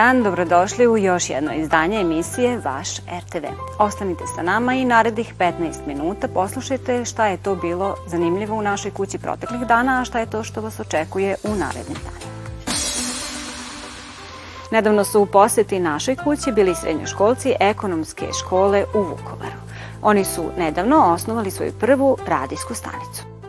dan, dobrodošli u još jedno izdanje emisije Vaš RTV. Ostanite sa nama i narednih 15 minuta poslušajte šta je to bilo zanimljivo u našoj kući proteklih dana, a šta je to što vas očekuje u narednim danima. Nedavno su u poseti našoj kući bili srednjoškolci ekonomske škole u Vukovaru. Oni su nedavno osnovali svoju prvu radijsku stanicu.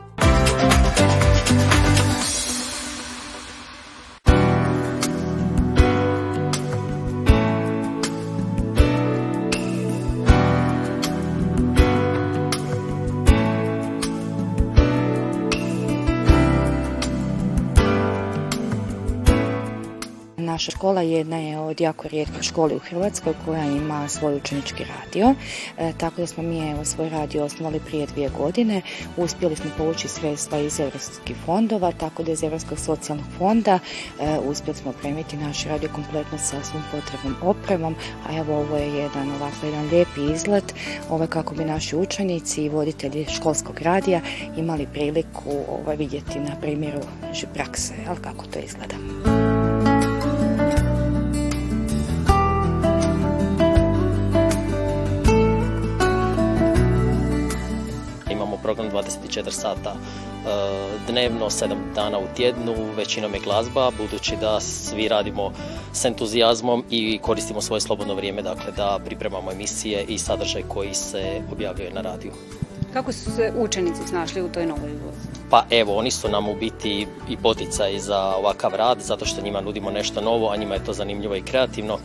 Naša škola jedna je od jako rijetkih škola u Hrvatskoj koja ima svoj učenički radio, e, tako da smo mi evo, svoj radio osnovali prije dvije godine. Uspjeli smo povući sredstva iz Europskih fondova, tako da iz Evropskog socijalnog fonda e, uspjeli smo opremiti naš radio kompletno sa svom potrebnom opremom, a evo ovo je jedan ovako jedan lijepi izlet, ovaj, kako bi naši učenici i voditelji školskog radija imali priliku ovaj, vidjeti na primjeru naše prakse, ali kako to izgleda. 24 sata e, dnevno, 7 dana u tjednu, većinom je glazba, budući da svi radimo s entuzijazmom i koristimo svoje slobodno vrijeme dakle, da pripremamo emisije i sadržaj koji se objavljuje na radiju. Kako su se učenici snašli u toj novoj ulozi? Pa evo, oni su nam u biti i poticaj za ovakav rad, zato što njima nudimo nešto novo, a njima je to zanimljivo i kreativno.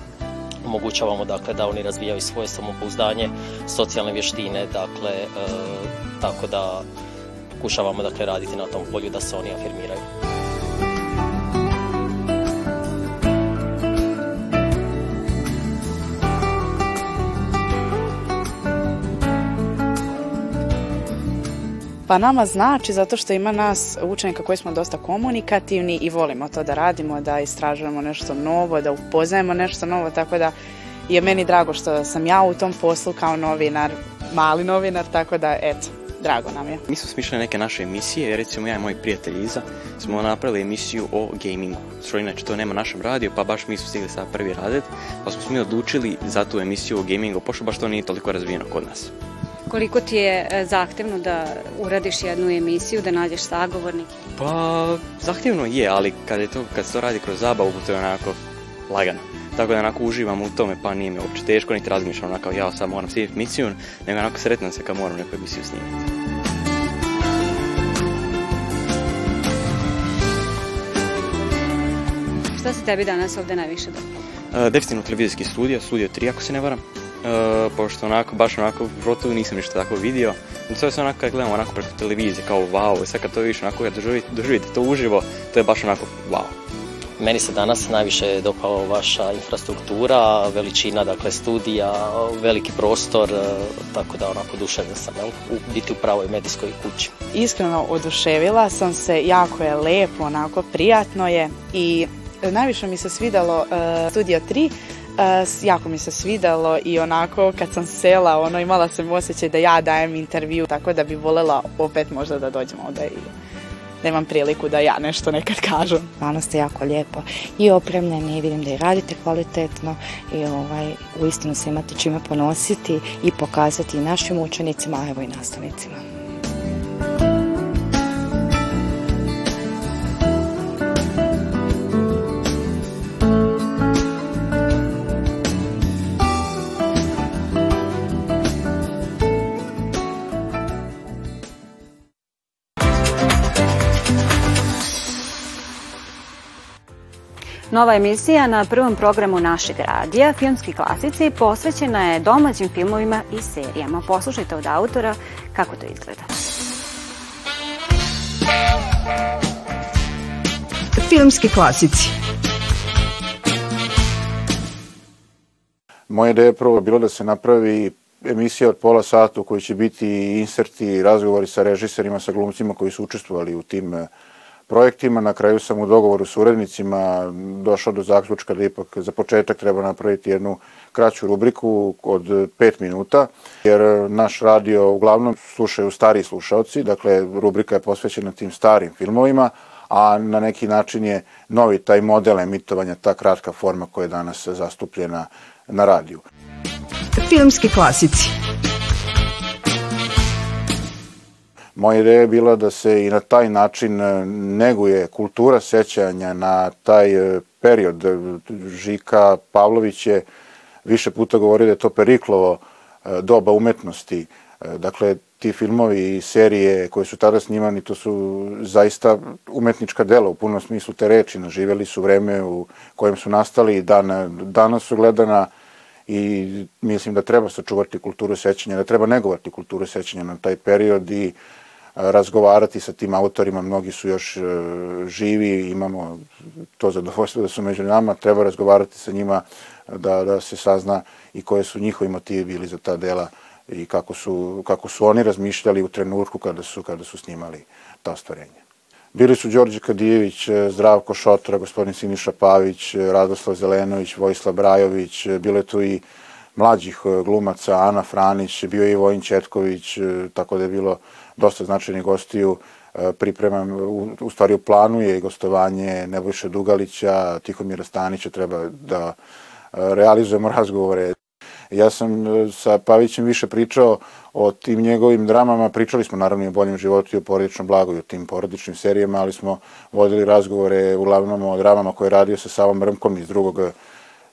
Omogućavamo dakle, da oni razvijaju svoje samopouzdanje, socijalne vještine, dakle, e, tako da pokušavamo dakle raditi na tom polju da se oni afirmiraju. Pa nama znači zato što ima nas učenika koji smo dosta komunikativni i volimo to da radimo, da istražujemo nešto novo, da upoznajemo nešto novo, tako da je meni drago što sam ja u tom poslu kao novinar, mali novinar, tako da eto, drago nam je. Mi smo smišljali neke naše emisije, recimo ja i moji prijatelji Iza smo napravili emisiju o gamingu. Što inače to nema našem radiju, pa baš mi smo stigli sada prvi radet, pa smo mi odlučili za tu emisiju o gamingu, pošto baš to nije toliko razvijeno kod nas. Koliko ti je e, zahtevno da uradiš jednu emisiju, da nađeš sagovornike? Pa, zahtevno je, ali kad, je to, kad se to radi kroz zabavu, to je onako lagano. Tako da onako uživam u tome, pa nije mi uopće teško, niti razmišljam onako ja sad moram snimiti misiju, nego onako sretan se kad moram neku emisiju snimiti. Šta se tebi danas ovde najviše dobro? E, definitivno televizijski studija, studio 3 ako se ne varam. E, pošto onako, baš onako u nisam ništa tako vidio. Sve se onako kad gledam onako preko televizije kao wow, i e, sad kad to vidiš onako kad doživite, doživite to uživo, to je baš onako wow. Meni se danas najviše dopala vaša infrastruktura, veličina dakle studija, veliki prostor, e, tako da onako duševna sam, jel? U, biti u pravoj medijskoj kući. Iskreno oduševila sam se, jako je lepo, onako prijatno je i e, najviše mi se svidalo uh, e, Studio 3, Uh, jako mi se svidalo i onako kad sam sela, ono imala sam osjećaj da ja dajem intervju, tako da bi volela opet možda da dođem ovde i nemam priliku da ja nešto nekad kažem. Stvarno ste jako lijepo i opremljeni i vidim da i radite kvalitetno i ovaj, u istinu se imate čime ponositi i pokazati i našim učenicima, a evo i nastavnicima. Nova emisija na prvom programu našeg radija, Filmski klasici, posvećena je domaćim filmovima i serijama. Poslušajte od autora kako to izgleda. Filmski klasici Moja ideja je prvo bila da se napravi emisija od pola sata u kojoj će biti inserti, razgovori sa režiserima, sa glumcima koji su učestvovali u tim uh, projektima. Na kraju sam u dogovoru s urednicima došao do zaključka da ipak za početak treba napraviti jednu kraću rubriku od 5 minuta, jer naš radio uglavnom slušaju stari slušaoci, dakle rubrika je posvećena tim starim filmovima, a na neki način je novi taj model emitovanja, ta kratka forma koja je danas zastupljena na radiju. Filmski klasici Moja ideja je bila da se i na taj način e, neguje kultura sećanja na taj e, period. E, Žika Pavlović je više puta govorio da je to Periklovo doba umetnosti. Dakle, ti filmovi i serije koje su tada snimani, to su zaista umetnička dela u punom smislu te reči. Naživeli su vreme u kojem su nastali i dan, danas su gledana i mislim da treba sačuvati kulturu sećanja, da treba negovati kulturu sećanja na taj period i uh, razgovarati sa tim autorima, mnogi su još e, živi, imamo to zadovoljstvo da su među nama, treba razgovarati sa njima da, da se sazna i koje su njihovi motivi bili za ta dela i kako su, kako su oni razmišljali u trenutku kada su, kada su snimali ta stvorenja. Bili su Đorđe Kadijević, e, Zdravko Šotra, gospodin Siniša Pavić, e, Radoslav Zelenović, Vojislav Brajović, bilo je tu i mlađih glumaca, Ana Franić, bio je i Vojin Četković, tako da je bilo dosta značajnih gostiju e, pripremam, u, u stvari u planu je gostovanje Nebojša Dugalića, Tihomira Stanića, treba da e, realizujemo razgovore. Ja sam e, sa Pavićem više pričao o tim njegovim dramama, pričali smo naravno i o boljem životu i o porodičnom blagu i o tim porodičnim serijama, ali smo vodili razgovore uglavnom o dramama koje je radio sa Savom Rmkom iz drugog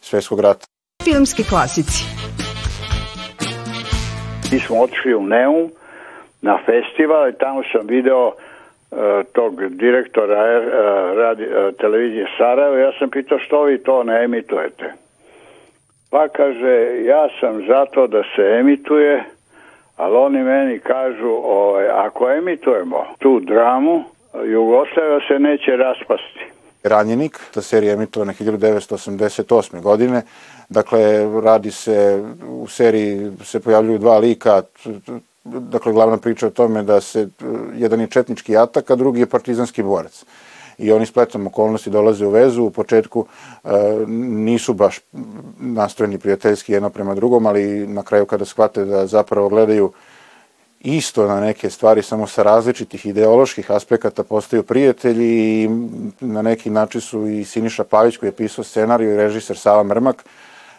svetskog rata. Filmski klasici. Mi smo otišli u Neum, na festival i tamo sam video e, tog direktora e, radi, e, televizije Sarajevo, ja sam pitao što vi to ne emitujete. Pa kaže, ja sam zato da se emituje, ali oni meni kažu, ovaj, ako emitujemo tu dramu, Jugoslavia se neće raspasti. Ranjenik, ta serija emitovana 1988. godine, dakle radi se, u seriji se pojavljuju dva lika, dakle, glavna priča o tome da se, jedan je četnički atak, a drugi je partizanski borac i oni spletom okolnosti dolaze u vezu. U početku e, nisu baš nastrojeni prijateljski jedno prema drugom, ali na kraju kada shvate da zapravo gledaju isto na neke stvari, samo sa različitih ideoloških aspekata postaju prijatelji i na neki način su i Siniša Pavić koji je pisao scenariju i režisar Sava Mrmak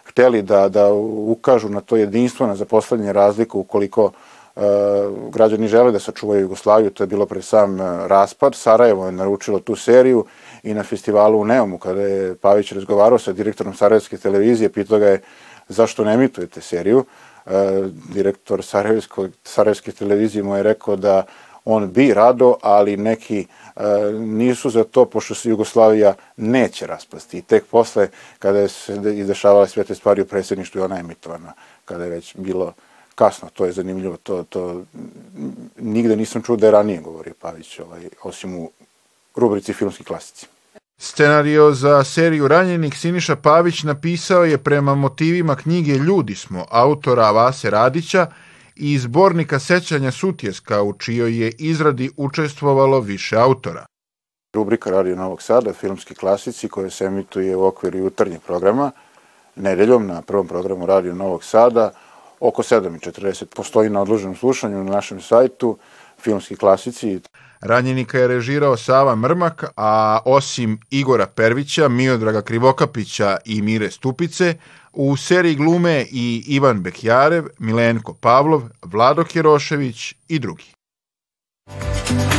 hteli da, da ukažu na to jedinstvo, na zapostavljanje razliku ukoliko uh, Eh, građani žele da sačuvaju Jugoslaviju, to je bilo pre sam eh, raspad. Sarajevo je naručilo tu seriju i na festivalu u Neomu, kada je Pavić razgovarao sa direktorom Sarajevske televizije, pitao ga je zašto ne emitujete seriju. Eh, direktor Sarajevske televizije mu je rekao da on bi rado, ali neki nisu za to, pošto se Jugoslavija neće raspasti. I tek posle, kada se izdešavale sve te stvari u predsjedništvu, ona je emitovana, kada je već bilo kasno, to je zanimljivo, to, to nigde nisam čuo da je ranije govorio Pavić, ovaj, osim u rubrici Filmski klasici. Scenario za seriju Ranjenik Siniša Pavić napisao je prema motivima knjige Ljudi smo, autora Vase Radića, i izbornika Sećanja Sutjeska, u čijoj je izradi učestvovalo više autora. Rubrika Radio Novog Sada, filmski klasici, koja se emituje u okviru jutarnjeg programa, nedeljom na prvom programu Radio Novog Sada – oko 7.40. Postoji na odloženom slušanju na našem sajtu filmski klasici. Ranjenika je režirao Sava Mrmak, a osim Igora Pervića, Miodraga Krivokapića i Mire Stupice, u seriji glume i Ivan Bekjarev, Milenko Pavlov, Vlado Kirošević i drugi. Thank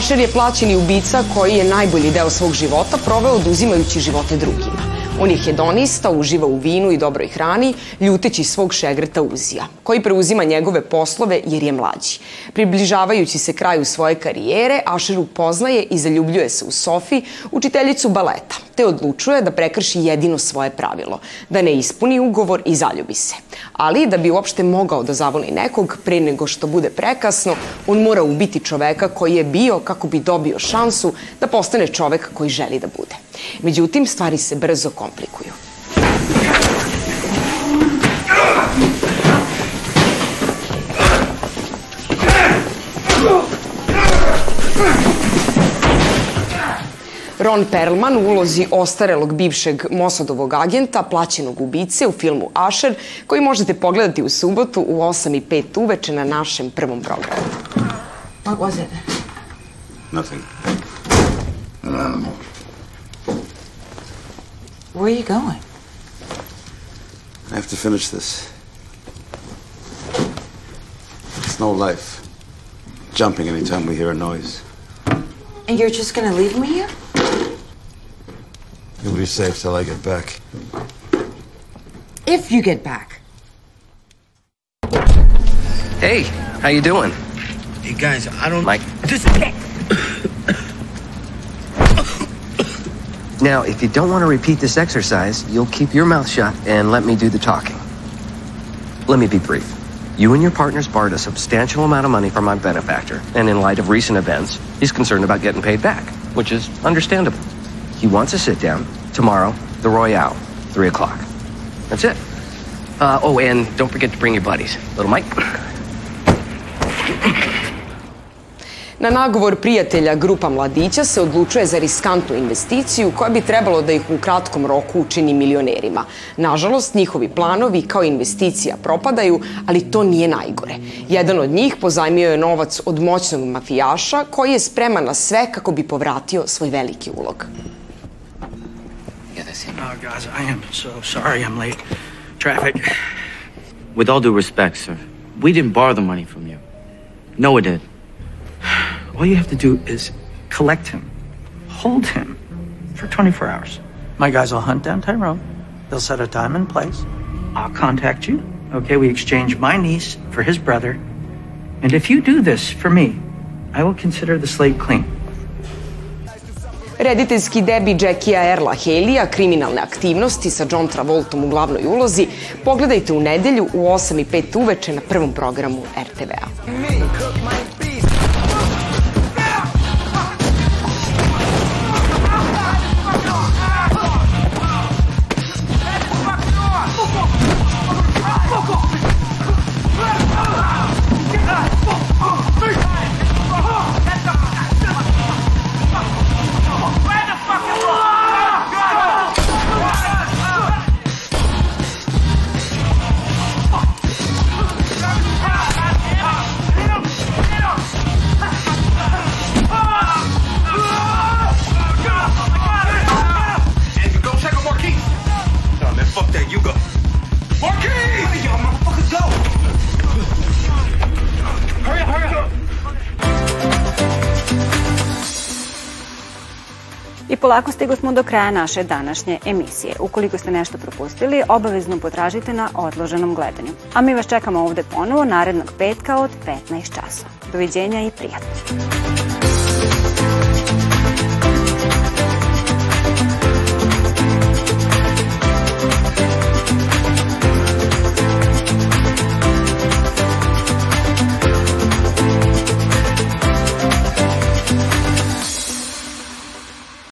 Ašer je plaćeni ubica koji je najbolji deo svog života proveo oduzimajući živote drugima. On je hedonista, uživa u vinu i dobroj hrani, ljuteći svog šegrta Uzija, koji preuzima njegove poslove jer je mlađi. Približavajući se kraju svoje karijere, Ašer upoznaje i zaljubljuje se u Sofi, učiteljicu baleta, te odlučuje da prekrši jedino svoje pravilo, da ne ispuni ugovor i zaljubi se. Ali da bi uopšte mogao da zavoli nekog pre nego što bude prekasno, on mora ubiti čoveka koji je bio kako bi dobio šansu da postane čovek koji želi da bude. Međutim, stvari se brzo komplikuju. Ron Perlman u ulozi ostarelog bivšeg Mosadovog agenta, plaćenog ubice u filmu Asher, koji možete pogledati u subotu u 8.05 uveče na našem prvom programu. What was it? Nothing. An animal. Where are you going? I have to finish this. It's no life. Jumping anytime we hear a noise. And you're just gonna leave me here? You'll be safe till I get back. If you get back. Hey, how you doing? Hey guys, I don't like this. Now, if you don't want to repeat this exercise, you'll keep your mouth shut and let me do the talking. Let me be brief. You and your partners borrowed a substantial amount of money from my benefactor, and in light of recent events, he's concerned about getting paid back, which is understandable. He wants a sit down tomorrow, the Royale, 3 o'clock. That's it. Uh, oh, and don't forget to bring your buddies. Little Mike. Na nagovor prijatelja grupa mladića se odlučuje za riskantnu investiciju koja bi trebalo da ih u kratkom roku učini milionerima. Nažalost, njihovi planovi kao investicija propadaju, ali to nije najgore. Jedan od njih pozajmio je novac od moćnog mafijaša koji je spreman na sve kako bi povratio svoj veliki ulog. Oh, guys, I am so sorry I'm late. Traffic. With all due respect, sir, we didn't borrow the money from you. Noah did. All you have to do is collect him, hold him for 24 hours. My guys will hunt down Tyrone. They'll set a time and place. I'll contact you. Okay, we exchange my niece for his brother. And if you do this for me, I will consider the slate clean. Rediteljski debi Jackie Erla Halija, kriminalne aktivnosti sa John Travoltom u glavnoj ulozi, pogledajte u nedelju u 8.05 uveče na prvom programu RTV-a. tako stigo smo do kraja naše današnje emisije. Ukoliko ste nešto propustili, obavezno potražite na odloženom gledanju. A mi vas čekamo ovde ponovo narednog petka od 15 časa. Doviđenja i prijatno!